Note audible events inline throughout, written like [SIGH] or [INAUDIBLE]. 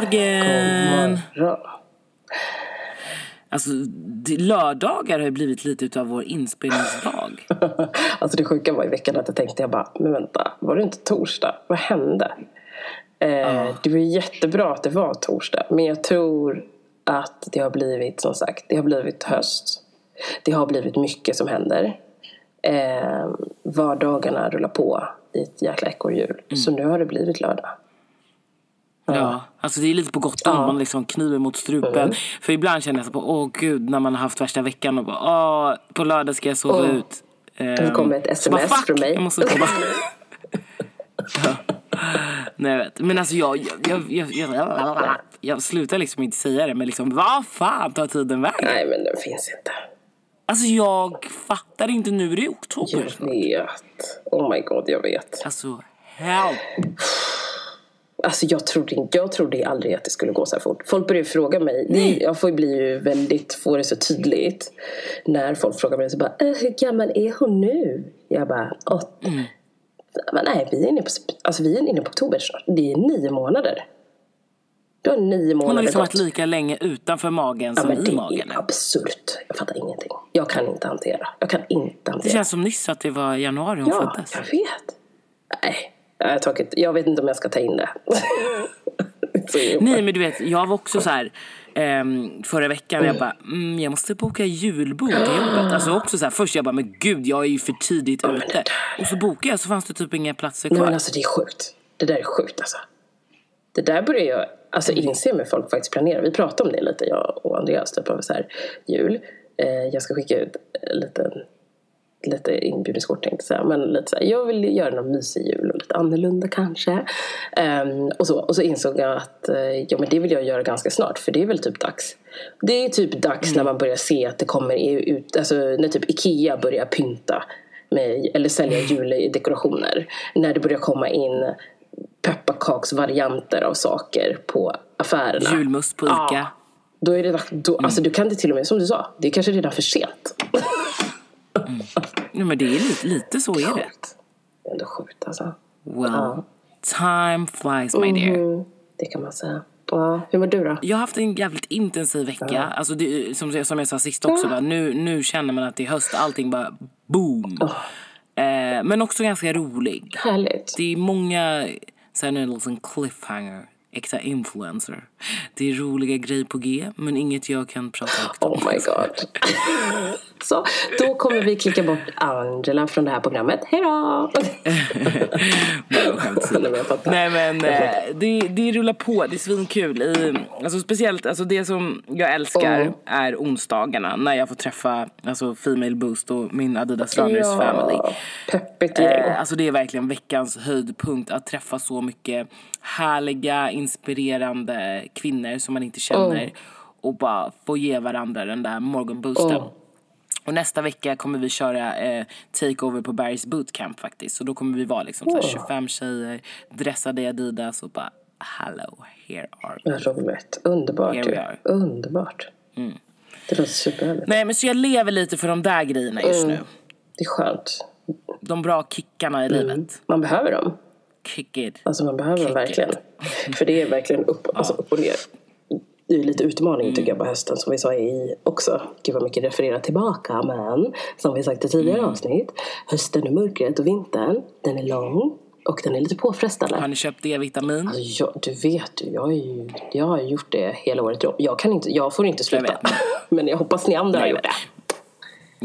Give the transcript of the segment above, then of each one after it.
morgon! Alltså, det- lördagar har ju blivit lite utav vår inspelningsdag. [LAUGHS] Alltså det sjuka var i veckan att jag tänkte, jag bara, men vänta, var det inte torsdag? Vad hände? Eh, Det var jättebra att det var torsdag, men jag tror att det har blivit, som sagt, det har blivit höst. Det har blivit mycket som händer. Eh, vardagarna rullar på i ett jäkla ekorrhjul. Så nu har det blivit lördag. Ja, alltså det är lite på gott och ont. Man liksom kniver mot strupen. För ibland känner jag så på, åh gud, när man har haft värsta veckan och bara, åh, på lördag ska jag sova Åh. ut. Det Ehm, kommer ett bara, sms fuck, från mig. Jag måste sova. [LAUGHS] ja. Nej jag vet. Men alltså jag, jag, jag, jag, jag, jag slutar liksom inte säga det. Men liksom, vad fan tar tiden vägen? Nej, men den finns inte. Alltså jag fattar inte nu är det oktober. Jag vet. Oh my god, jag vet. Alltså help. Alltså jag trodde, jag trodde aldrig att det skulle gå så här fort. Folk börjar ju fråga mig. Det, jag får bli ju väldigt, får det så tydligt. När folk frågar mig så bara, äh, hur gammal är hon nu? Jag bara, åtta. Men nej, vi är, inne på, alltså, vi är inne på oktober snart. Det är nio månader. Du har nio månader Hon har liksom gått. varit lika länge utanför magen Ja, som i det magen. är absurt. Jag fattar ingenting. Jag kan inte hantera. Jag kan inte Det hantera. känns som nyss att det var januari hon Ja, föddes. jag vet. Nej, är tråkigt. jag vet inte om jag ska ta in det. [LAUGHS] Nej men du vet, jag var också så här ehm, förra veckan, jag bara, mm, jag måste boka julbord till jobbet. Alltså också så här, först jag bara, men gud jag är ju för tidigt ute. Och så bokade jag så fanns det typ inga platser Nej kvar. men alltså det är sjukt. Det där är sjukt alltså. Det där börjar jag alltså, inse med folk faktiskt planerar. Vi pratade om det lite, jag och Andreas, typ av så här jul. Eh, jag ska skicka ut lite, lite inbjudningskort tänkte jag säga. Men lite så här, jag vill göra någon mysig jul och lite annorlunda kanske. Ehm, och, så, och så insåg jag att eh, ja, men det vill jag göra ganska snart för det är väl typ dags. Det är typ dags när man börjar se att det kommer ut, alltså när typ Ikea börjar pynta med, eller sälja juldekorationer. När det börjar komma in pepparkaksvarianter av saker på affärerna. Julmust på Ica. Ja. Då är det då, alltså du kan det till och med, som du sa, det är kanske redan för sent. [LAUGHS] Nej men det är lite, lite så är det. Det är ändå sjukt alltså. Well, time flies my dear. Mm, det kan man säga. Ja, hur mår du då? Jag har haft en jävligt intensiv vecka. Alltså det, som, som jag sa sist också, bara, nu, nu känner man att det är höst. Allting bara boom. Eh, men också ganska rolig. Härligt. Det är många, så här nu är det liksom cliffhanger, äkta influencer. Det är roliga grejer på G, men inget jag kan prata högt om. Oh my god. Så, då kommer vi klicka bort Angela från det här programmet. Hej då! [LAUGHS] Nej, men eh, det, det rullar på, det är svinkul. I, alltså speciellt, alltså det som jag älskar Mm. är onsdagarna när jag får träffa alltså Female Boost och min Adidas Runners family. Peppigt gäng. Eh, alltså det är verkligen veckans höjdpunkt att träffa så mycket härliga, inspirerande kvinnor som man inte känner och bara få ge varandra den där morgonboosten. Mm. Och nästa vecka kommer vi köra eh, takeover på Barry's bootcamp faktiskt. Så då kommer vi vara liksom här 25 tjejer, dressade i Adidas och bara hello, here are we. Roligt. Underbart Here ju. are. Underbart. Det låter superhärligt. Nej men så jag lever lite för de där grejerna just nu. Det är skönt. De bra kickarna i livet. Man behöver dem. Kick it. Alltså man behöver Kick verkligen. För det är verkligen upp, alltså upp och ner. Det är lite utmaning tycker jag på hösten som vi sa i också. Gud vad mycket refererar tillbaka men som vi sagt i tidigare avsnitt. Hösten och mörkret och vintern den är lång och den är lite påfrestande. Har ni köpt D-vitamin? Alltså, jag, du vet ju, jag, har ju, jag har gjort det hela året. Jag, kan inte, jag får inte sluta. vet. [LAUGHS] men jag hoppas ni andra har Nej, gjort det.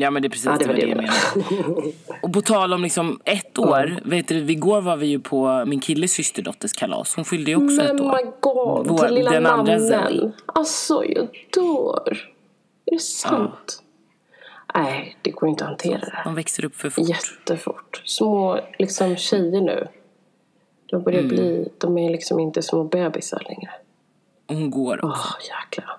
Ja men det är precis Ja, det, var det jag menade. [LAUGHS] Och på tal om liksom ett år, vet du, igår var vi ju på min killes systerdotters kalas. Hon fyllde ju också ett Men år. my god, Vår- till lilla den andra. Zoe. Alltså jag dör. Är det sant? Nej, det går inte att hantera det. De växer upp för fort. Jättefort. Små liksom tjejer nu. De börjar Mm. bli, de är liksom inte små bebisar längre. Hon går Åh, också. jäklar.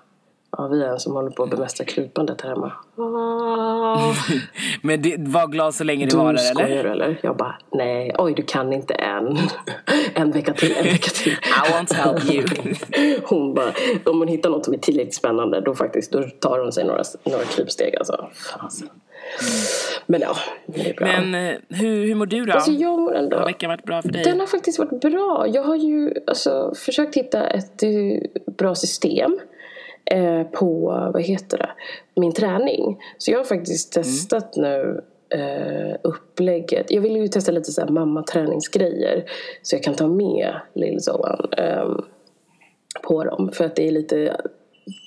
Ja, vi är en som håller på att bemästra krypandet här hemma. Ah. [LAUGHS] Men det, var glad så länge Du varar skojar eller? du eller? Jag bara, nej, oj du kan inte än. [LAUGHS] en vecka till, en vecka till. [LAUGHS] I won't help you. Hon bara, om hon hittar något som är tillräckligt spännande då faktiskt, då tar hon sig några, några krypsteg alltså. Fasen. Men ja, det är bra. Men eh, hur, hur mår du då? Alltså jag mår ändå... Har veckan varit bra för dig? Den har faktiskt varit bra. Jag har ju alltså, försökt hitta ett eh, bra system eh, på, vad heter det, min träning. Så jag har faktiskt testat nu eh, upplägget. Jag vill ju testa lite så här mammaträningsgrejer. Så jag kan ta med lill-Zoan eh, på dem. För att det är lite,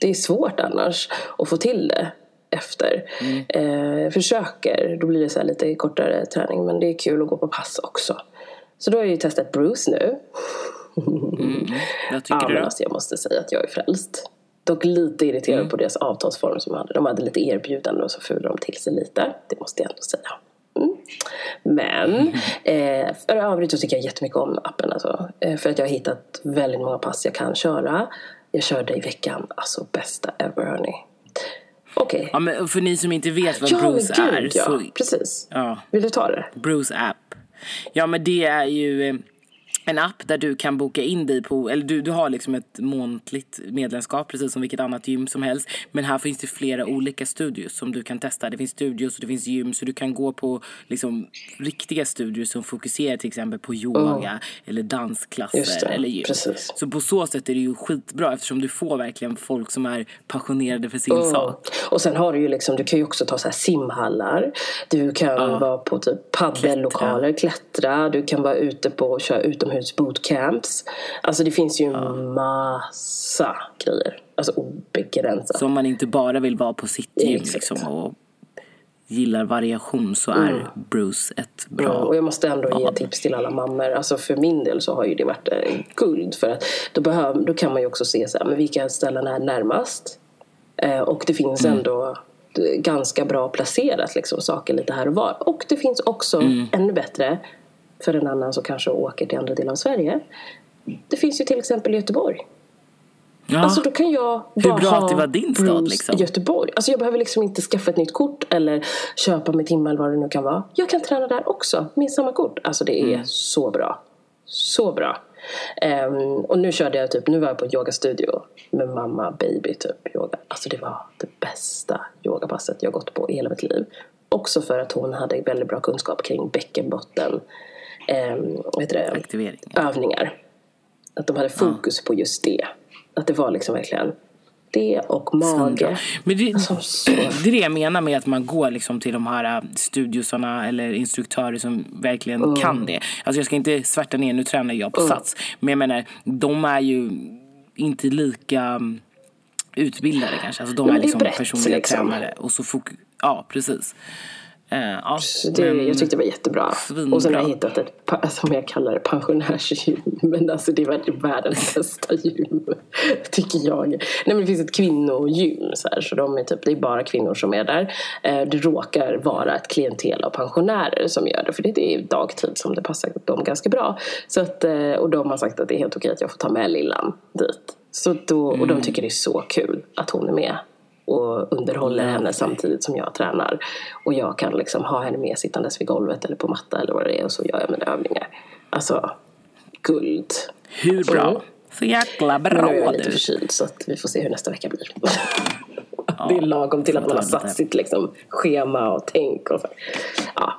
det är svårt annars att få till det efter. Eh, jag försöker, då blir det så här lite kortare träning. Men det är kul att gå på pass också. Så då har jag ju testat Bruce nu. Vad tycker [LAUGHS] Ja, du alltså jag måste säga att jag är frälst. Dock lite irriterad Mm. på deras avtalsform som de hade. De hade lite erbjudanden och så fulade de till sig lite. Det måste jag ändå säga. Mm. Men eh, för övrigt så tycker jag jättemycket om appen. Alltså, eh, för att jag har hittat väldigt många pass jag kan köra. Jag körde i veckan, alltså bästa ever hörni. Okej. Ja, men för ni som inte vet vad Ja, men Bruce gud är. ja. Så, Precis. ja, Vill du ta det? Bruce app. Ja men det är ju eh, en app där du kan boka in dig på, eller du, du har liksom ett månatligt medlemskap precis som vilket annat gym som helst. Men här finns det flera olika studios som du kan testa. Det finns studios och det finns gym så du kan gå på liksom riktiga studios som fokuserar till exempel på yoga eller Just dansklasser eller gym. precis. Så på så sätt är det ju skitbra eftersom du får verkligen folk som är passionerade för sin sak. Och sen har du ju liksom, du kan ju också ta så här simhallar. Du kan vara på typ paddellokaler, klättra. Du kan vara ute på och köra utomhus bootcamps. Alltså det finns ju massa grejer. Alltså obegränsat. Så om man inte bara vill vara på sitt gym liksom, och gillar variation så är Bruce ett bra Ja, och jag måste ändå ge tips till alla mammor. Alltså för min del så har ju det varit eh, guld. För att då, behöver, då kan man ju också se så här, men vilka ställen är närmast. Eh, och det finns ändå eh, ganska bra placerat liksom, saker lite här och var. Och det finns också, ännu bättre, för en annan som kanske åker till andra delar av Sverige. Det finns ju till exempel i Göteborg. Ja. Alltså då kan jag Hur bra ha att det var din stad, liksom. Göteborg. Alltså jag behöver liksom inte skaffa ett nytt kort eller köpa med timme eller vad det nu kan vara. Jag kan träna där också med samma kort. Alltså det är Mm. så bra. Så bra. Ehm, och nu körde jag typ, nu var jag på en yogastudio med mamma, baby typ yoga. Alltså det var det bästa yogapasset jag gått på i hela mitt liv. Också för att hon hade väldigt bra kunskap kring bäckenbotten, heter det? Övningar. Att de hade fokus på just det. Att det var liksom verkligen det och mage. Men det, Alltså, så. det är det jag menar med att man går liksom till de här äh, studiosarna eller instruktörer som verkligen Mm. kan det. Alltså jag ska inte svärta ner, nu tränar jag på Sats. Men jag menar, de är ju inte lika mm, utbildade kanske. Alltså de Men är det är liksom brett, personliga liksom. tränare. Och så fok- ja, precis. Eh, ja, Så det, men- jag tyckte det var jättebra. Svinbra. Och sen har jag hittat ett, [LAUGHS] som jag kallar det, pensionärsgym. Men alltså det var världens [LAUGHS] bästa gym. Tycker jag. Nej men det finns ett kvinnogym. Så, här, så de är typ, det är bara kvinnor som är där. Eh, Det råkar vara ett klientel av pensionärer som gör det. För det är dagtid som det passar dem ganska bra. Så att, eh, och de har sagt att det är helt okej att jag får ta med lillan dit. Så då, och de tycker det är så kul att hon är med och underhåller henne samtidigt som jag tränar. Och jag kan liksom ha henne med sittandes vid golvet eller på matta eller vad det är och så gör jag mina övningar. Alltså, guld. Hur bra? Mm. Så jäkla Men nu är bra jag lite du. förkyld så att vi får se hur nästa vecka blir. [LAUGHS] det är lagom till att man har satt sitt liksom, schema och tänk och så. Ja.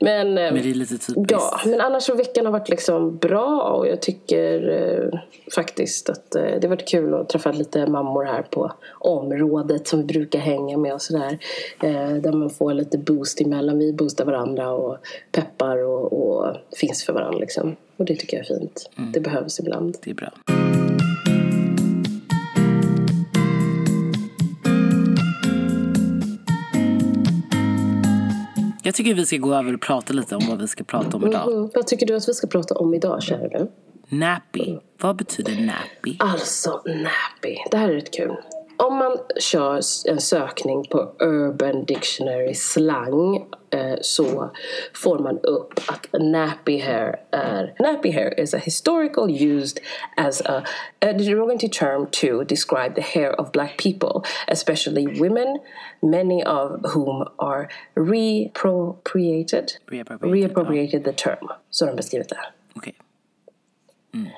Men, eh, Men det är lite typiskt. Ja, men annars så veckan har varit liksom bra och jag tycker eh, faktiskt att eh, det har varit kul att träffa lite mammor här på området som vi brukar hänga med och sådär. Eh, där man får lite boost emellan. Vi boostar varandra och peppar och, och finns för varandra liksom. Och det tycker jag är fint. Mm. Det behövs ibland. Det är bra. Jag tycker vi ska gå över och prata lite om vad vi ska prata om idag. Mm, vad tycker du att vi ska prata om idag, kära du? Nappy. Vad betyder nappy? Alltså, nappy. Det här är rätt kul. Om man kör en sökning på Urban Dictionary slang eh, så får man upp att nappy hair är nappy hair is a historical used as a, a derogatory term to describe the hair of black people, especially women, many of whom are reappropriated, Reappropriated, reappropriated the term. Så har de beskrivit det. Okej. Mm.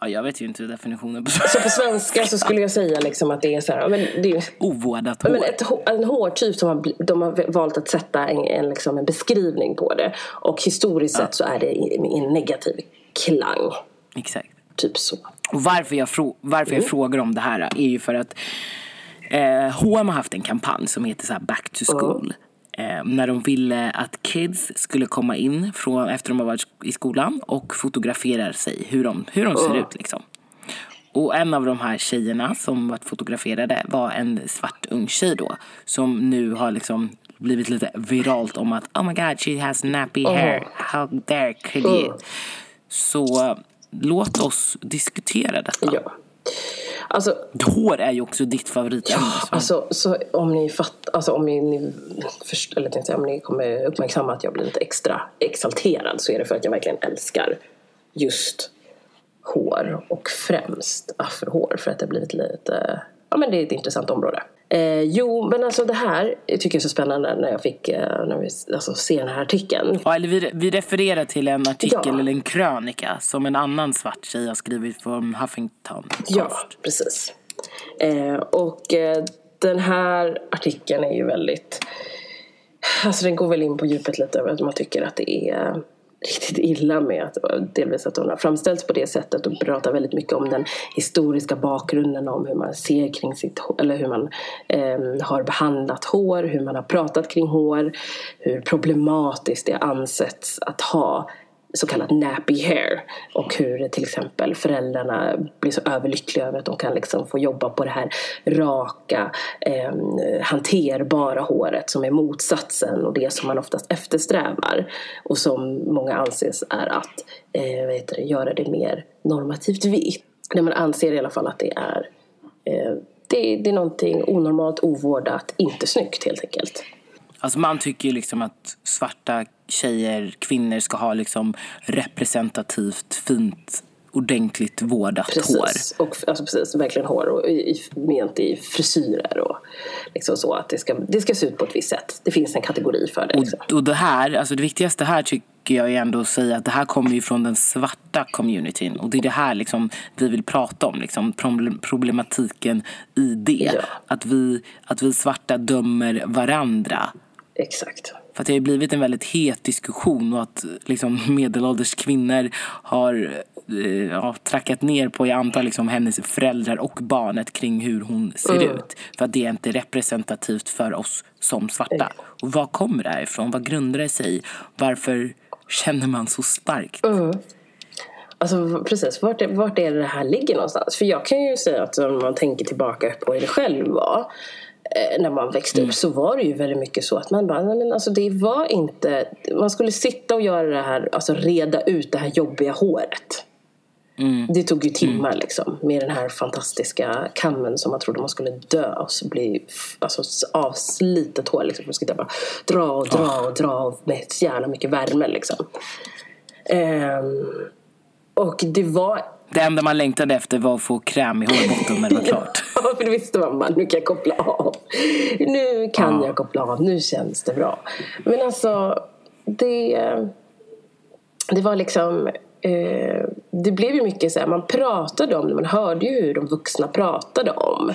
Ja, jag vet ju inte definitionen på Så på svenska så skulle jag säga liksom att det är så här, men det är, ovårdat hår. men ett, en hårtyp som har, de har valt att sätta en, en, liksom en beskrivning på det. Och historiskt sett så är det en negativ klang. Exakt. Typ så. Och varför jag, frå- varför Mm. jag frågar om det här är ju för att eh, H&M har haft en kampanj som heter så här Back to School. Eh, när de ville att kids skulle komma in från, efter de har varit i skolan och fotografera sig, hur de, hur de ser ut. Liksom. Och en av de här tjejerna som varit fotograferade var en svart ung tjej då. Som nu har liksom blivit lite viralt om att oh my god she has nappy hair, how dare could you. Så låt oss diskutera detta. Ja. Alltså, Hår är ju också ditt favoritämne. så- Alltså, så om ni fattar, alltså om ni, ni först, eller tänkte om ni kommer uppmärksamma att jag blir lite extra exalterad så är det för att jag verkligen älskar just hår och främst afrohår för att det har blivit lite, ja men det är ett intressant område. Eh, jo, men alltså det här tycker jag är så spännande när jag fick, eh, när vi alltså, ser den här artikeln. Ja, eller vi, vi refererar till en artikel Ja. eller en krönika som en annan svart tjej har skrivit från Huffington Ja, Post. precis. Eh, och eh, den här artikeln är ju väldigt... Alltså den går väl in på djupet lite över att man tycker att det är riktigt illa med att delvis att hon har framställts på det sättet och pratar väldigt mycket om den historiska bakgrunden om hur man ser kring sitt hår, eller hur man eh, har behandlat hår, hur man har pratat kring hår, hur problematiskt det ansetts att ha så kallat nappy hair och hur till exempel föräldrarna blir så överlyckliga över att de kan liksom få jobba på det här raka, eh, hanterbara håret som är motsatsen och det som man oftast eftersträvar och som många anses är att eh, vad heter det, göra det mer normativt vitt. Där man anser i alla fall att det är eh, det, det är någonting onormalt, ovårdat, inte snyggt helt enkelt. Alltså man tycker ju liksom att svarta tjejer, kvinnor ska ha liksom representativt, fint, ordentligt vårdat hår. Precis, och alltså precis, verkligen hår och i, i, ment i frisyrer och liksom så att det ska, det ska se ut på ett visst sätt. Det finns en kategori för det. Liksom. Och, och det här, alltså det viktigaste här tycker jag är ändå att säga att det här kommer ju från den svarta communityn. Och det är det här liksom vi vill prata om, liksom problem- problematiken i det. Ja. Att, vi, att vi svarta dömer varandra. Exakt. För att det har blivit en väldigt het diskussion och att liksom, [LAUGHS] medelålders kvinnor har eh, ja, trackat ner på, jag antar, liksom, hennes föräldrar och barnet kring hur hon ser Mm. ut. För att det är inte representativt för oss som svarta. Och var kommer det här ifrån? Vad grundar det sig i? Varför känner man så starkt? Mm. Alltså precis, vart, vart är det det här ligger någonstans? För jag kan ju säga att om man tänker tillbaka på hur det själv var när man växte upp så var det ju väldigt mycket så att man bara, nej men alltså det var inte, man skulle sitta och göra det här, alltså reda ut det här jobbiga håret. Det tog ju timmar liksom med den här fantastiska kammen som man trodde man skulle dö och så bli alltså, avslitet hår liksom. Sitta bara dra och dra och dra med så jävla mycket värme liksom. Ehm, och det var Det enda man längtade efter var att få kräm i hårbotten när det var klart. Ja, [LAUGHS] för då visste man bara, nu kan jag koppla av. Nu kan jag koppla av, nu känns det bra. Men alltså, det, det var liksom, eh, det blev ju mycket så här, man pratade om det, man hörde ju hur de vuxna pratade om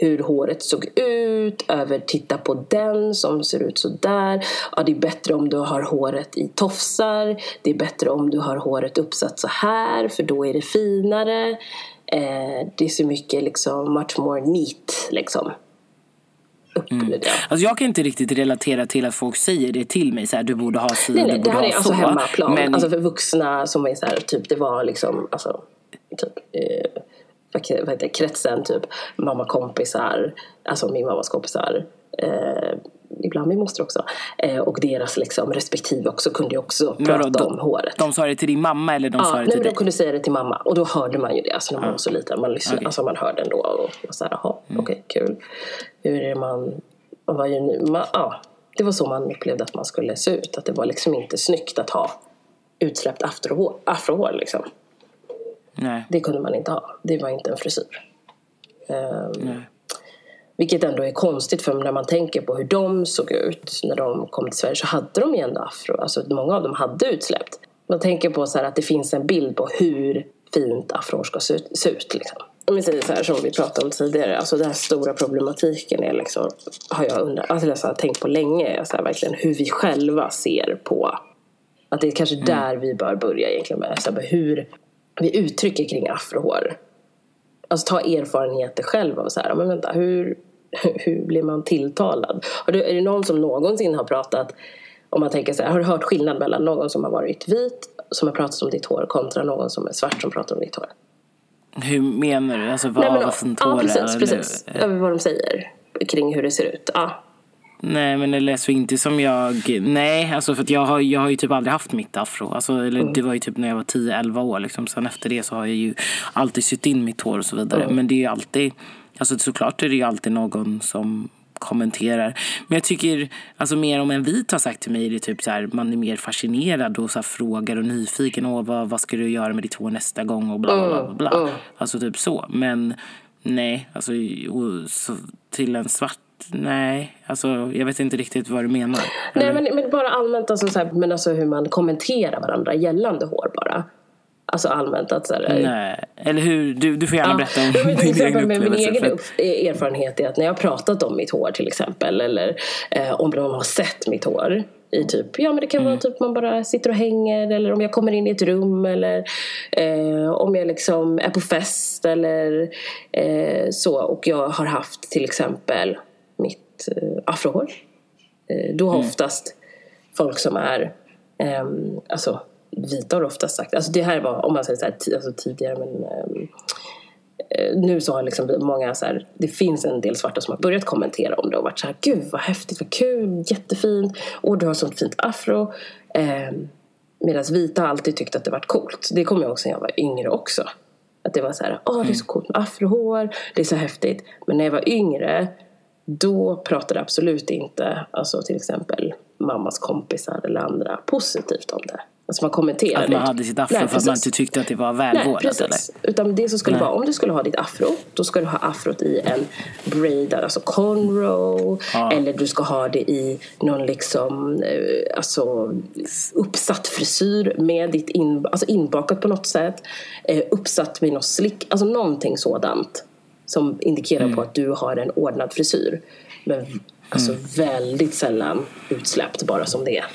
hur håret såg ut, över titta på den som ser ut så där. Ja, det är bättre om du har håret i tofsar. Det är bättre om du har håret uppsatt så här för då är det finare. Eh, det är så mycket liksom much more neat liksom. Ja. Alltså jag kan inte riktigt relatera till att folk säger det till mig. Så här, du borde ha si, Nej, du nej, det borde här ha är alltså så. hemmaplan. Men Alltså för vuxna som är så här, typ det var liksom, alltså, typ, eh, vad heter kretsen, typ mamma kompisar, alltså min mammas kompisar, eh, ibland min moster också, eh, och deras liksom respektive också kunde ju också Men prata de- om håret. de sa det till din mamma eller de Ja, sa det nej, till de dig? kunde säga det till mamma och då hörde man ju det alltså när man var så liten. Man, lyssnade, Okej. alltså, man hörde ändå och var så här, jaha, Mm. okej, kul. Hur är det man, och vad gör nu? Man, ja, det var så man upplevde att man skulle se ut. Att det var liksom inte snyggt att ha utsläppt afrohår, afrohår liksom. Nej. Det kunde man inte ha. Det var inte en frisyr. Nej. vilket ändå är konstigt för när man tänker på hur de såg ut när de kom till Sverige så hade de ju ändå afro. Alltså många av dem hade utsläppt. Man tänker på så att det finns en bild på hur fint afrohår ska se ut. Se ut liksom. Om vi säger så här som vi pratade om tidigare, alltså den här stora problematiken är liksom, har jag undrat, alltså jag har tänkt på länge, så här, verkligen hur vi själva ser på att det är kanske där vi bör börja egentligen med så här, hur vi uttrycker kring afrohår. Alltså ta erfarenheter själv av så här, men vänta, hur, [LAUGHS] hur blir man tilltalad? Du, är det någon som någonsin har pratat, om man tänker så här, har du hört skillnad mellan någon som har varit vit, som har pratat om ditt hår, kontra någon som är svart som pratar om ditt hår? Hur menar du? Alltså vad, Nej, men, vad ja, tår precis, är? precis. eller? Över vad de säger kring hur det ser ut. Ja. Nej men det lät så inte som jag, nej alltså för jag har, jag har ju typ aldrig haft mitt afro. Alltså, eller Mm. det var ju typ när jag var 10-11 år liksom. Sen efter det så har jag ju alltid sytt in mitt hår och så vidare. Mm. Men det är ju alltid, alltså såklart är det ju alltid någon som kommenterar. Men jag tycker, alltså mer om en vit har sagt till mig, är det typ så här, man är mer fascinerad och så här frågar och nyfiken. Åh, vad, vad ska du göra med ditt hår nästa gång och bla bla bla. bla. Mm. Alltså typ så. Men nej, alltså och så, till en svart Nej, alltså jag vet inte riktigt vad du menar. Nej men, men bara allmänt, alltså, så här, men alltså hur man kommenterar varandra gällande hår bara. Alltså allmänt att så här, Nej, eller hur? Du, du får gärna berätta om Ja, men [LAUGHS] din egen med min upplevelse. egen för upp- erfarenhet är att när jag har pratat om mitt hår till exempel eller eh, om någon har sett mitt hår i typ, ja men det kan vara Mm. typ man bara sitter och hänger eller om jag kommer in i ett rum eller eh, om jag liksom är på fest eller eh, så och jag har haft till exempel mitt eh, afrohår. Eh, då har Mm. oftast folk som är ehm, alltså vita har oftast sagt, alltså det här var om man säger så här, alltså tidigare men ehm, eh, nu så har liksom många så här, det finns en del svarta som har börjat kommentera om det och varit så här, gud vad häftigt, vad kul, jättefint, och du har sånt fint afro. Eh, Medan vita har alltid tyckt att det varit coolt. Det kommer jag ihåg sen jag var yngre också. Att det var så här, åh det är så coolt med afrohår, det är så häftigt. Men när jag var yngre, då pratade absolut inte, alltså till exempel mammas kompisar eller andra positivt om det. Alltså man kommenterade Att man hade sitt afro Nej, för att man inte tyckte att det var Nej, välvårdat eller? precis. Utan det som skulle Nej. vara, om du skulle ha ditt afro, då ska du ha afrot i en braidad, alltså cornrow. Ja. Eller du ska ha det i någon liksom, eh, alltså uppsatt frisyr med ditt in, alltså inbakat på något sätt. Eh, uppsatt med något slick, alltså någonting sådant. Som indikerar Mm. på att du har en ordnad frisyr. Men alltså Mm. väldigt sällan utsläppt bara som det är.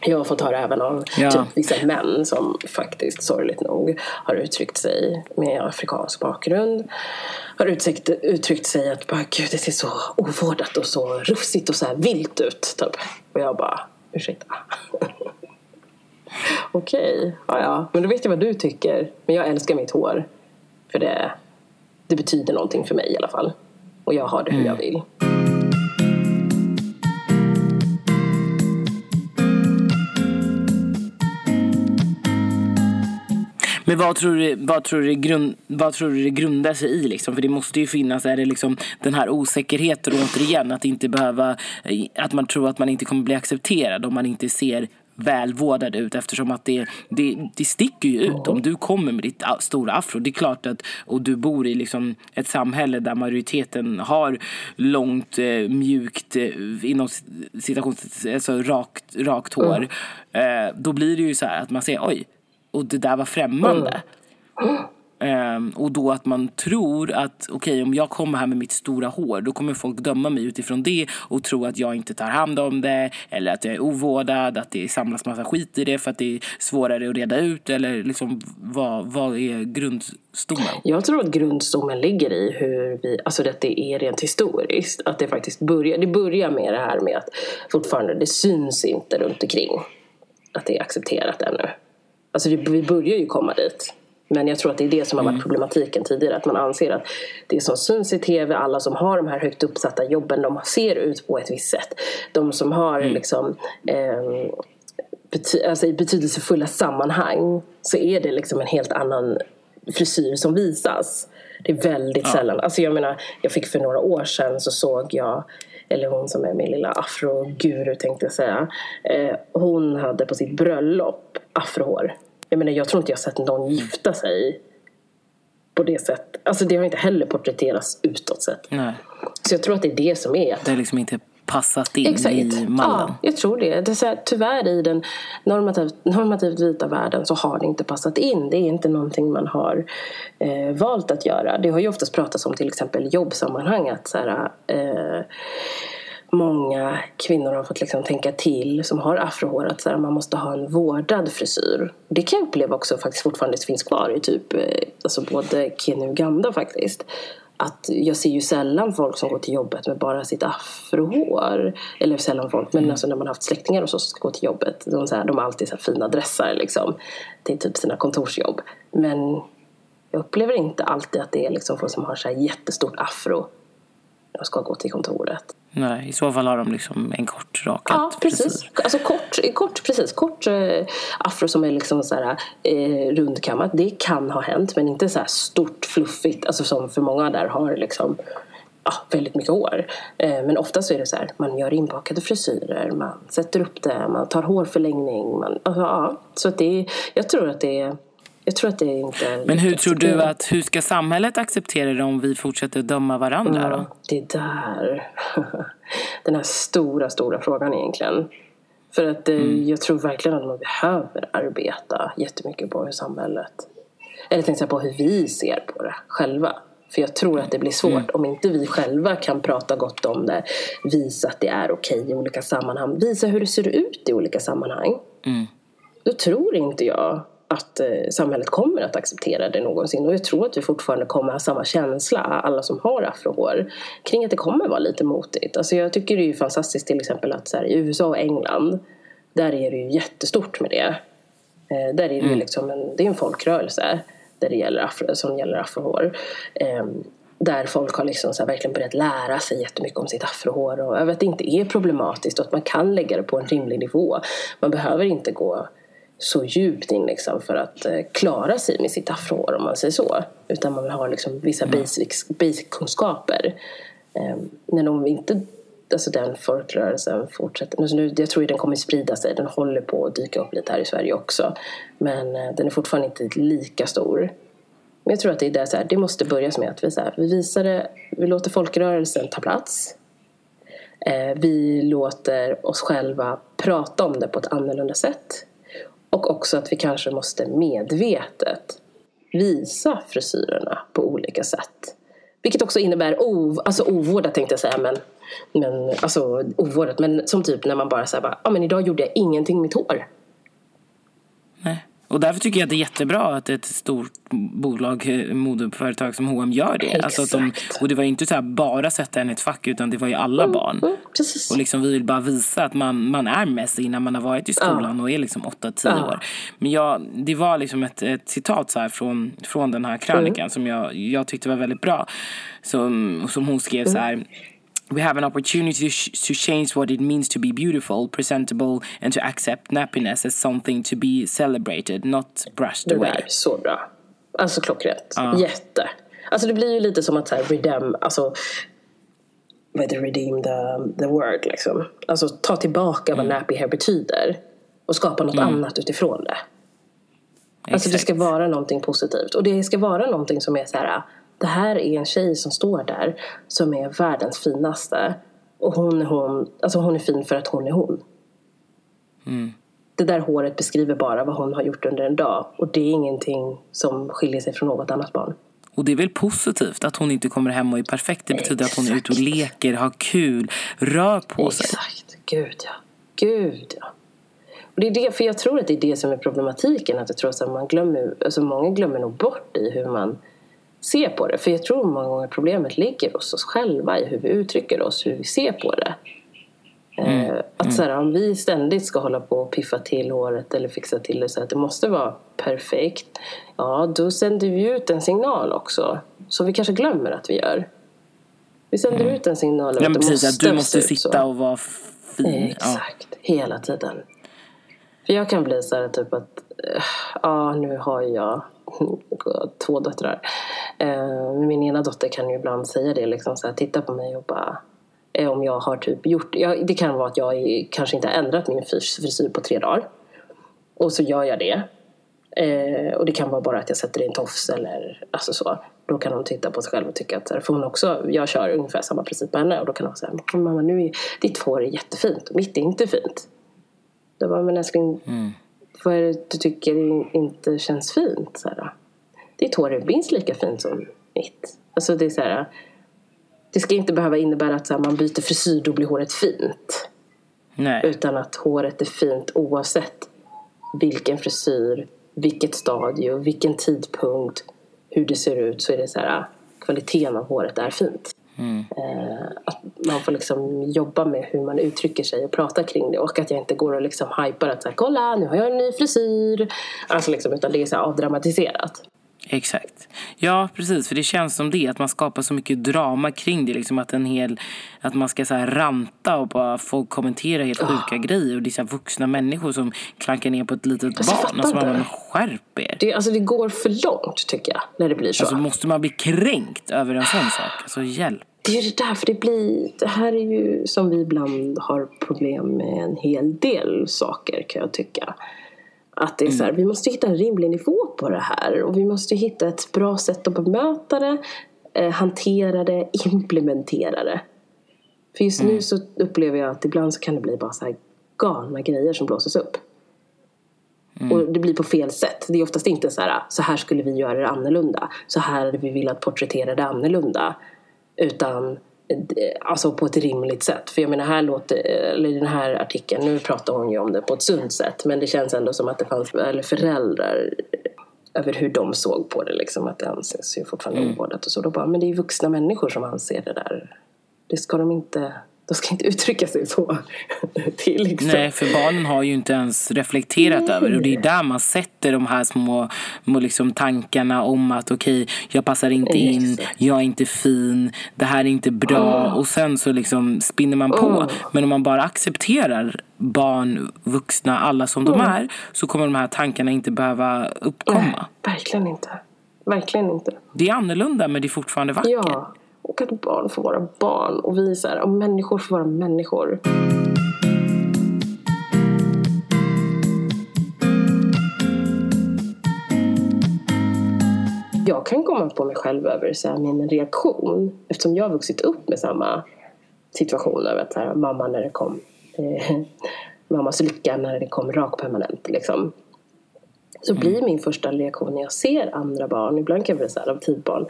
Jag har fått höra även av Ja. typ vissa män som faktiskt sorgligt nog har uttryckt sig med afrikansk bakgrund. Har uttryckt, uttryckt sig att bara, Gud, det ser så ovårdat och så rufsigt och så här vilt ut. Typ. Och jag bara, ursäkta. [LAUGHS] Okej, ja, ja. Men då vet jag vad du tycker. Men jag älskar mitt hår. För det, det betyder någonting för mig i alla fall. Och jag har det hur jag vill. Men vad tror du, vad tror du, grund, vad tror du det grundar sig i? Liksom? För det måste ju finnas, är det liksom den här osäkerheten återigen, att inte behöva, att man tror att man inte kommer bli accepterad om man inte ser välvårdad ut eftersom att det, det, det sticker ju ut. Om du kommer med ditt stora afro, det är klart att och du bor i liksom ett samhälle där majoriteten har långt, eh, mjukt, eh, inom citations, alltså rakt, rakt hår. Eh, då blir det ju så här att man säger oj, och det där var främmande. Ehm, och då att man tror att okej om jag kommer här med mitt stora hår då kommer folk döma mig utifrån det och tro att jag inte tar hand om det eller att jag är ovårdad, att det samlas massa skit i det för att det är svårare att reda ut eller liksom vad, vad är grundstommen? Jag tror att grundstommen ligger i hur vi, alltså att det är rent historiskt. Att det faktiskt börjar, det börjar med det här med att fortfarande det syns inte runt omkring. Att det är accepterat ännu. Alltså vi börjar ju komma dit. Men jag tror att det är det som har varit problematiken tidigare. Att man anser att det som syns i tv, alla som har de här högt uppsatta jobben, de ser ut på ett visst sätt. De som har liksom ehm, bety- alltså i betydelsefulla sammanhang så är det liksom en helt annan frisyr som visas. Det är väldigt sällan. Alltså jag menar, jag fick för några år sedan så såg jag eller hon som är min lilla afroguru tänkte jag säga. Eh, hon hade på sitt bröllop afrohår. Jag menar jag tror inte jag har sett någon gifta sig på det sättet. Alltså det har inte heller porträtterats utåt sett. Nej, Så jag tror att det är det som är det är liksom inte passat in Exakt. i mallen. Ja, jag tror det. det är så här, tyvärr i den normativt, normativt vita världen så har det inte passat in. Det är inte någonting man har eh, valt att göra. Det har ju oftast pratats om till exempel jobbsammanhang att så här, eh, många kvinnor har fått liksom tänka till som har afrohår att här, man måste ha en vårdad frisyr. Det kan jag uppleva också faktiskt fortfarande finns kvar i typ eh, alltså både Kenya och Uganda faktiskt. Att jag ser ju sällan folk som går till jobbet med bara sitt afrohår. Eller sällan folk, men alltså när man har haft släktingar och så som ska gå till jobbet. De, så här, de har alltid så fina dressar liksom. Till typ sina kontorsjobb. Men jag upplever inte alltid att det är liksom folk som har så här jättestort afro. När de ska gå till kontoret. Nej, i så fall har de liksom en kort rakad Ja, precis. frisyr. Alltså kort, kort, precis. Kort eh, afro som är liksom så här, eh, rundkammat. Det kan ha hänt, men inte så stort, fluffigt. Alltså som för många där har liksom ja, väldigt mycket hår. Eh, men ofta så är det så här, man gör inbakade frisyrer, man sätter upp det, man tar hårförlängning. Man, alltså, ja, så att det är, jag tror att det är jag tror att det är inte Men hur tror du att, hur ska samhället acceptera det om vi fortsätter döma varandra? Ja, det är där. [LAUGHS] Den här stora, stora frågan egentligen. För att eh, jag tror verkligen att man behöver arbeta jättemycket på hur samhället... Eller tänkte jag på hur vi ser på det själva. För jag tror att det blir svårt om inte vi själva kan prata gott om det. Visa att det är okej i olika sammanhang. Visa hur det ser ut i olika sammanhang. Mm. Då tror inte jag att eh, samhället kommer att acceptera det någonsin. Och jag tror att vi fortfarande kommer ha samma känsla, alla som har afrohår, kring att det kommer vara lite motigt. Alltså jag tycker det är fantastiskt till exempel att så här, i USA och England, där är det ju jättestort med det. Eh, där är det ju liksom en, det är en folkrörelse där det gäller afro, som gäller afrohår. Eh, där folk har liksom så här verkligen börjat lära sig jättemycket om sitt afrohår och över att det inte är problematiskt och att man kan lägga det på en rimlig nivå. Man behöver inte gå så djupt in liksom för att eh, klara sig med sitt afrohår om man säger så. Utan man vill ha liksom vissa basic, basic-kunskaper. Eh, när de inte, alltså den folkrörelsen fortsätter. Alltså nu, jag tror den kommer sprida sig, den håller på att dyka upp lite här i Sverige också. Men eh, den är fortfarande inte lika stor. Men jag tror att det är där, så här, det måste börja med att vi, så här, vi visar det, vi låter folkrörelsen ta plats. Eh, vi låter oss själva prata om det på ett annorlunda sätt. Och också att vi kanske måste medvetet visa frisyrerna på olika sätt. Vilket också innebär ov, alltså ovårdat tänkte jag säga, men, men alltså ovårdat. Men som typ när man bara säger ja men idag gjorde jag ingenting med mitt hår. Nej. Och därför tycker jag att det är jättebra att ett stort bolag, eh, modeföretag som H&M gör det. Alltså att de, Exakt. och det var ju inte så bara sätta en i ett fack utan det var ju alla barn. Mm. Och liksom vi vill bara visa att man, man är Messi när man har varit i skolan och är liksom 8-10 Ja. år. Men jag, det var liksom ett, ett citat så här från, från den här krönikan Mm. som jag, jag tyckte var väldigt bra. Som, som hon skrev så här. We have an opportunity to, sh- to change what it means to be beautiful, presentable and to accept nappiness as something to be celebrated, not brushed Det away. där, så bra. Alltså klockrent. Jätte. Alltså det blir ju lite som att så här, redeem, alltså vad heter det? redeem the, the word liksom. Alltså ta tillbaka vad nappy hair betyder och skapa något annat utifrån det. Alltså det ska Exakt. vara någonting positivt. Och det ska vara någonting som är så här. Det här är en tjej som står där som är världens finaste. Och hon är hon, alltså hon är fin för att hon är hon. Det där håret beskriver bara vad hon har gjort under en dag. Och det är ingenting som skiljer sig från något annat barn. Och det är väl positivt att hon inte kommer hem och är perfekt. Det betyder att hon är ute och leker, har kul, rör på sig. Exakt. Gud ja. Gud ja. Och det är det, för jag tror att det är det som är problematiken. Att jag tror att man glömmer, alltså många glömmer nog bort i hur man ser på det. För jag tror många gånger problemet ligger hos oss själva i hur vi uttrycker oss, hur vi ser på det. Eh, att så här, om vi ständigt ska hålla på och piffa till håret eller fixa till det så att det måste vara perfekt. Ja, då sänder vi ut en signal också. Som vi kanske glömmer att vi gör. Vi sänder ut en signal om Ja, att det precis, måste att du måste se ut så. sitta och vara fin. Ja. Exakt, hela tiden. För jag kan bli så här typ att, eh, ja nu har jag två döttrar. Eh, Min ena dotter kan ju ibland säga det liksom så här, titta på mig och bara eh, om jag har typ gjort, ja, det kan vara att jag kanske inte har ändrat min frisyr på tre dagar. Och så gör jag det. Eh, och det kan vara bara att jag sätter in tofs eller alltså så. Då kan hon titta på sig själv och tycka att, för hon också, jag kör ungefär samma princip på henne och då kan hon säga, mamma nu är ditt hår är jättefint och mitt är inte fint. Då bara, men älskling, mm vad är det du tycker inte känns fint? Så här, ditt hår är minst lika fint som mitt. Alltså det är så här, det ska inte behöva innebära att så här, man byter frisyr, då blir håret fint. Nej. Utan att håret är fint oavsett vilken frisyr, vilket stadie, vilken tidpunkt, hur det ser ut så är det så här, kvaliteten av håret är fint. Mm. Eh, att man får liksom jobba med hur man uttrycker sig och prata kring det och att jag inte går och liksom hypar att så här, kolla nu har jag en ny frisyr. Alltså liksom, utan det är så avdramatiserat. Exakt. Ja, precis. För det känns som det. Att man skapar så mycket drama kring det. Liksom att, en hel, att man ska så här ranta och bara få kommentera helt sjuka oh. grejer. Och det är så vuxna människor som klankar ner på ett litet alltså, barn. Alltså, man skärp er. Det, alltså, det går för långt tycker jag. När det blir så. Alltså måste man bli kränkt över en sån sak? Alltså hjälp. Det är ju det där, för det blir... Det här är ju som vi ibland har problem med en hel del saker kan jag tycka. Att det är så här, mm. vi måste hitta en rimlig nivå på det här och vi måste hitta ett bra sätt att bemöta det, eh, hantera det, [LAUGHS] implementera det. För just mm. nu så upplever jag att ibland så kan det bli bara så här galna grejer som blåses upp. Mm. Och det blir på fel sätt. Det är oftast inte så här, så här skulle vi göra det annorlunda. Så här hade vi velat porträttera det annorlunda. Utan alltså på ett rimligt sätt. För jag menar här låter, eller i den här artikeln, nu pratar hon ju om det på ett sunt sätt men det känns ändå som att det fanns eller föräldrar över hur de såg på det liksom att det anses ju fortfarande mm. ovårdat och så. Då bara, men det är ju vuxna människor som anser det där. Det ska de inte de ska inte uttrycka sig så. till liksom. Nej, för barnen har ju inte ens reflekterat Nej. över det. Och det är där man sätter de här små, små liksom tankarna om att okej, okay, jag passar inte in, jag är inte fin, det här är inte bra. Oh. Och sen så liksom spinner man på. Oh. Men om man bara accepterar barn, vuxna, alla som oh. de är så kommer de här tankarna inte behöva uppkomma. Nej, verkligen inte. Verkligen inte. Det är annorlunda men det är fortfarande vackert. Ja. Och att barn får vara barn och vi så här, och människor får vara människor. Jag kan komma på mig själv över så här, min reaktion eftersom jag har vuxit upp med samma situation över att så här, mamma när det kom eh, [LAUGHS] mammas lycka när det kom rakpermanent liksom. Så blir mm. min första reaktion när jag ser andra barn, ibland kan jag bli så här adoptivbarn,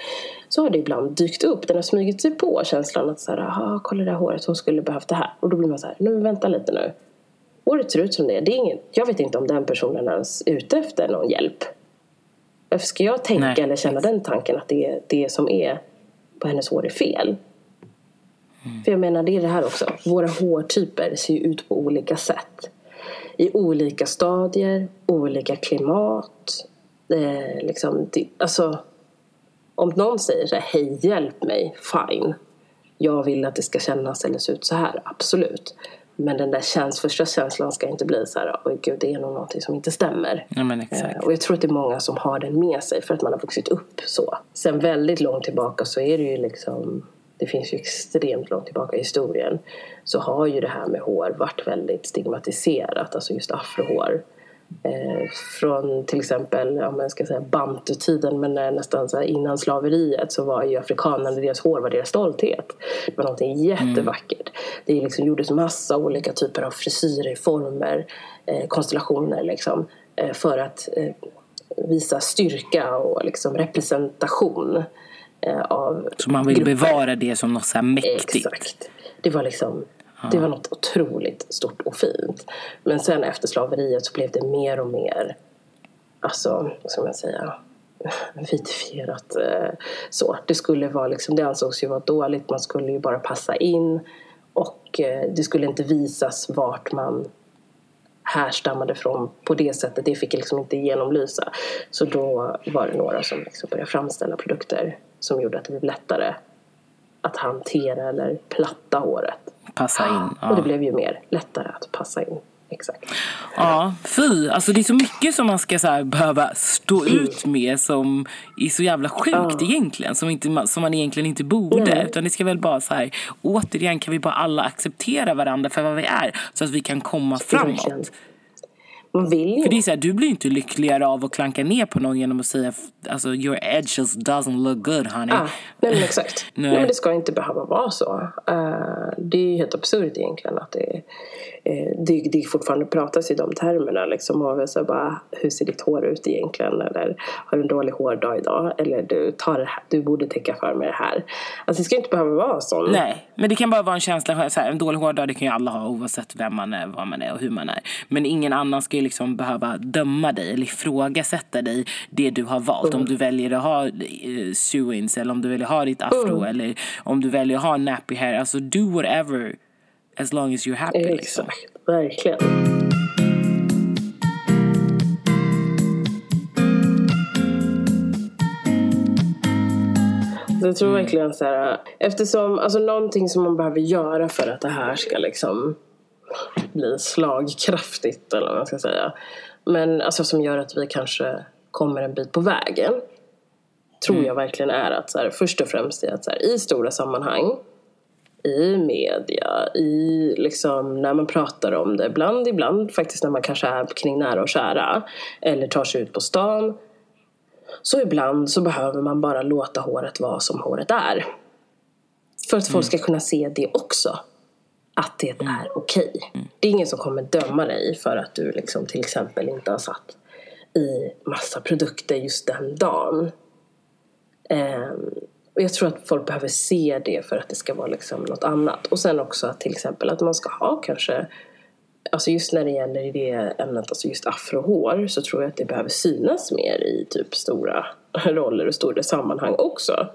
så har det ibland dykt upp, den har smugit sig på känslan att så här, kolla det här håret, hon skulle behövt det här. Och då blir man så här, nu vänta lite nu. Håret ser ut som det är, det är ingen, jag vet inte om den personen ens är ute efter någon hjälp. Varför ska jag tänka Nej. eller känna den tanken att det, det som är på hennes hår är fel? Mm. För jag menar, det är det här också, våra hårtyper ser ju ut på olika sätt i olika stadier, olika klimat. Eh, liksom, det, alltså, om någon säger så här, hej hjälp mig, fine. Jag vill att det ska kännas eller se ut så här, absolut. Men den där käns första känslan ska inte bli så här, oj gud det är nog någonting som inte stämmer. Ja, men exakt. Eh, och jag tror att det är många som har den med sig för att man har vuxit upp så. Sen väldigt långt tillbaka så är det ju liksom det finns ju extremt långt tillbaka i historien, så har ju det här med hår varit väldigt stigmatiserat, alltså just afrohår. Eh, från till exempel, ja, man ska säga bantutiden, men nästan så innan slaveriet så var ju afrikanerna, deras hår var deras stolthet. Det var någonting jättevackert. Mm. Det liksom gjordes massa olika typer av frisyrer, former, eh, konstellationer liksom, eh, för att eh, visa styrka och liksom representation. Eh, av Så man vill grupper. bevara det som något så här mäktigt? Exakt. Det var liksom det var något otroligt stort och fint. Men sen efter slaveriet så blev det mer och mer, alltså, vad ska man säga, [LAUGHS] vitifierat. Eh, så. Det, skulle vara liksom, det ansågs ju vara dåligt, man skulle ju bara passa in och eh, det skulle inte visas vart man härstammade från på det sättet. Det fick liksom inte genomlysa. Så då var det några som liksom började framställa produkter som gjorde att det blev lättare att hantera eller platta håret. Passa in. Ja. Och det blev ju mer lättare att passa in. Exakt. Ja, fy. Alltså det är så mycket som man ska så här, behöva stå mm. ut med som är så jävla sjukt ja. egentligen. Som, inte, som man egentligen inte borde. Nej. Utan det ska väl bara så här, återigen kan vi bara alla acceptera varandra för vad vi är. Så att vi kan komma framåt. Man vill ju För det är så här, du blir inte lyckligare av att klanka ner på någon genom att säga alltså your edges doesn't look good honey. Ah, nej men exakt. nej. [LAUGHS] Nej. men det ska inte behöva vara så. Eh, det är ju helt absurt egentligen att det, uh, det, det fortfarande pratas i de termerna. Liksom, så bara, hur ser ditt hår ut egentligen? Eller har du en dålig hårdag idag? Eller du, tar det här, du borde täcka för med det här. Alltså det ska inte behöva vara så. Nej, men det kan bara vara en känsla. Så här, en dålig hårdag det kan ju alla ha oavsett vem man är, vad man är och hur man är. Men ingen annan ska ju liksom behöva döma dig eller ifrågasätta dig det du har valt. Om du väljer att ha uh, suins eller om du väljer att ha ditt afro eller om du väljer att ha nappy hair. Alltså do whatever as long as you're happy. Liksom. Exakt, verkligen. Så jag tror verkligen så här, eftersom, alltså någonting som man behöver göra för att det här ska liksom bli slagkraftigt eller vad man ska säga. Men alltså som gör att vi kanske kommer en bit på vägen. Tror jag verkligen är att så här, först och främst är att så här, i stora sammanhang i media, i liksom när man pratar om det. Ibland, ibland faktiskt när man kanske är kring nära och kära. Eller tar sig ut på stan. Så ibland så behöver man bara låta håret vara som håret är. För att folk ska kunna se det också. Att det är okej. Det är ingen som kommer döma dig för att du liksom till exempel inte har satt i massa produkter just den dagen. Ehm, och jag tror att folk behöver se det för att det ska vara liksom något annat. Och sen också att till exempel att man ska ha kanske Alltså just när det gäller det ämnet, alltså just afrohår så tror jag att det behöver synas mer i typ stora [LAUGHS] roller och stora sammanhang också.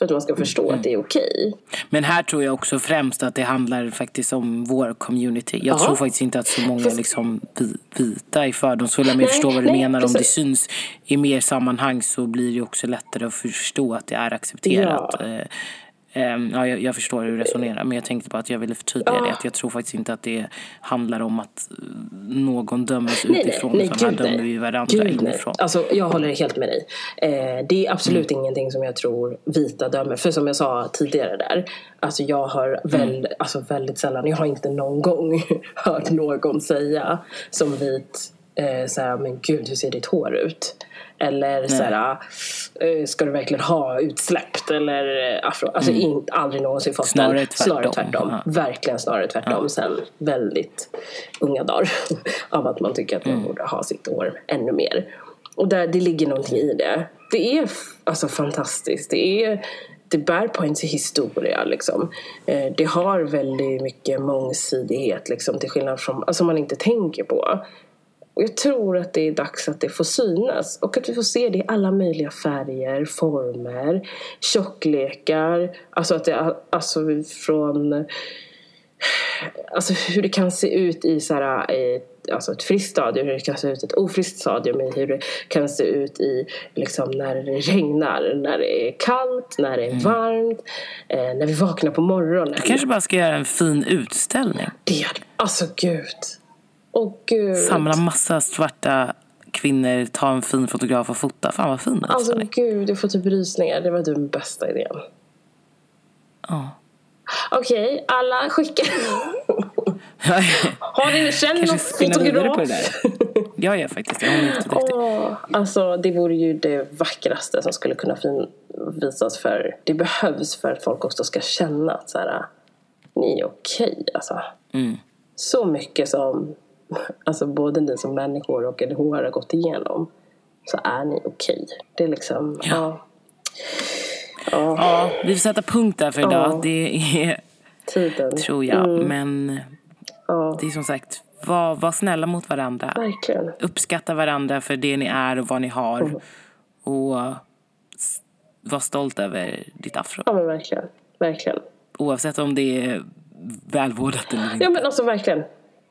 För att man ska förstå att det är okej. Men här tror jag också främst att det handlar faktiskt om vår community. Jag Ja. tror faktiskt inte att så många Fast- liksom vi- vita är fördomsfulla. Men jag förstår vad du nej, menar. Om det precis. syns i mer sammanhang så blir det också lättare att förstå att det är accepterat. Ja. Ehm, ja, jag, jag förstår hur du resonerar. Men jag tänkte bara att jag ville förtydliga Ja. det. Att jag tror faktiskt inte att det handlar om att eh, någon döms Nej, nej, utifrån. nej, utan här dömer vi varandra Gud, nej. inifrån. Alltså, jag håller helt med dig. Eh, det är absolut ingenting som jag tror vita dömer. För som jag sa tidigare där. Alltså jag har väl, alltså väldigt sällan, jag har inte någon gång [LAUGHS] hört någon säga som vit eh, såhär, men gud hur ser ditt hår ut? Eller såhär, eh, ska du verkligen ha utsläppt? Eller eh, afro. Alltså in, aldrig någonsin fått Snarare den. Snarare tvärtom. tvärtom. Ja. Verkligen snarare tvärtom sen väldigt unga dagar. [LAUGHS] av att man tycker att man borde ha sitt hår ännu mer. Och där, det ligger någonting i det. Det är alltså fantastiskt. Det, är, det bär på ens historia liksom. Eh, det har väldigt mycket mångsidighet liksom, till skillnad från, alltså man inte tänker på. Och jag tror att det är dags att det får synas och att vi får se det i alla möjliga färger, former, tjocklekar. Alltså att det alltså från Alltså hur det kan se ut i så här, i, alltså ett friskt stadium, hur det kan se ut i ett ofriskt stadium, hur det kan se ut i liksom, när det regnar, när det är kallt, när det är varmt, eh, när vi vaknar på morgonen. Du kanske bara ska göra en fin utställning. Det, alltså gud. Åh gud. Samla massa svarta kvinnor, ta en fin fotograf och fota. Fan vad fin Alltså utställning. gud, jag får typ rysningar. Det var den bästa idén. Ja. Okej, alla skickar. Har ni, känner Kanske någon fotograf? på det där. Jag gör faktiskt det. Hon är. Åh, alltså det vore ju det vackraste som skulle kunna visas för det behövs för att folk också ska känna att så här, ni är okej alltså. Mm. Så mycket som alltså både ni som människor och LHR har gått igenom så är ni okej. Det är liksom, ja. Ja, Ja, vi får sätta punkt där för idag. Ja. Det är, tiden. tror jag. Mm, Men det är som sagt, var, var snälla mot varandra. verkligen. Uppskatta varandra för det ni är och vad ni har. Mm. Och var stolt över ditt afro. Ja men verkligen. Verkligen. Oavsett om det är välvårdat eller inte. Ja men alltså verkligen.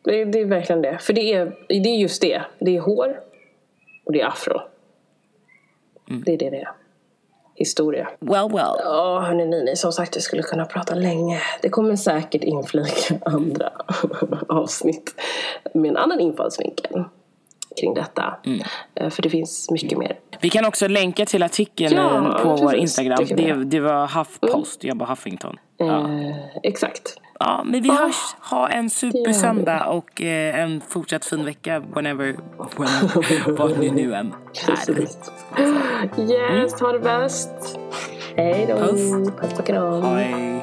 Det, det är verkligen det. För det är, det är just det. Det är hår och det är afro. Det är det det är. Historia. Well, well. Ja hörni ni, ni, som sagt vi skulle kunna prata länge. Det kommer säkert inflika [LAUGHS] andra [LAUGHS] avsnitt med en annan infallsvinkel kring detta. Eh, För det finns mycket mer. Vi kan också länka till artikeln Ja, eh, på vår precis. Instagram. Det Det, var Huffpost, jag bara Huffington. Ja. Eh, exakt. Ja, men vi hörs. Ha en supersöndag och eh, en fortsatt fin vecka whenever, [LAUGHS] whenever vad ni nu än är. Yes, ha det bäst. Hej då. Puss. Puss och kram. Hej.